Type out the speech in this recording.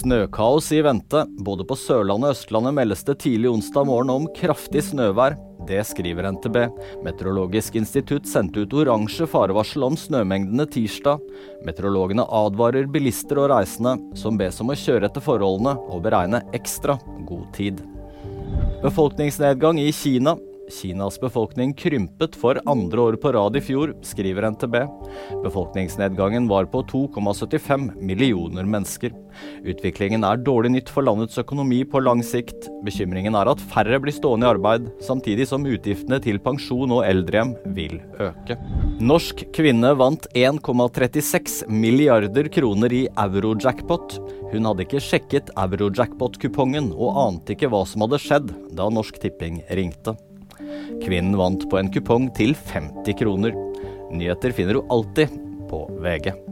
Snøkaos i vente. Både på Sørlandet og Østlandet meldes det tidlig onsdag morgen om kraftig snøvær. Det skriver NTB. Meteorologisk institutt sendte ut oransje farevarsel om snømengdene tirsdag. Meteorologene advarer bilister og reisende, som bes om å kjøre etter forholdene og beregne ekstra god tid. Befolkningsnedgang i Kina. Kinas befolkning krympet for andre år på rad i fjor, skriver NTB. Befolkningsnedgangen var på 2,75 millioner mennesker. Utviklingen er dårlig nytt for landets økonomi på lang sikt. Bekymringen er at færre blir stående i arbeid, samtidig som utgiftene til pensjon og eldrehjem vil øke. Norsk kvinne vant 1,36 milliarder kroner i eurojackpot. Hun hadde ikke sjekket eurojackpot-kupongen og ante ikke hva som hadde skjedd da Norsk Tipping ringte. Kvinnen vant på en kupong til 50 kroner. Nyheter finner du alltid på VG.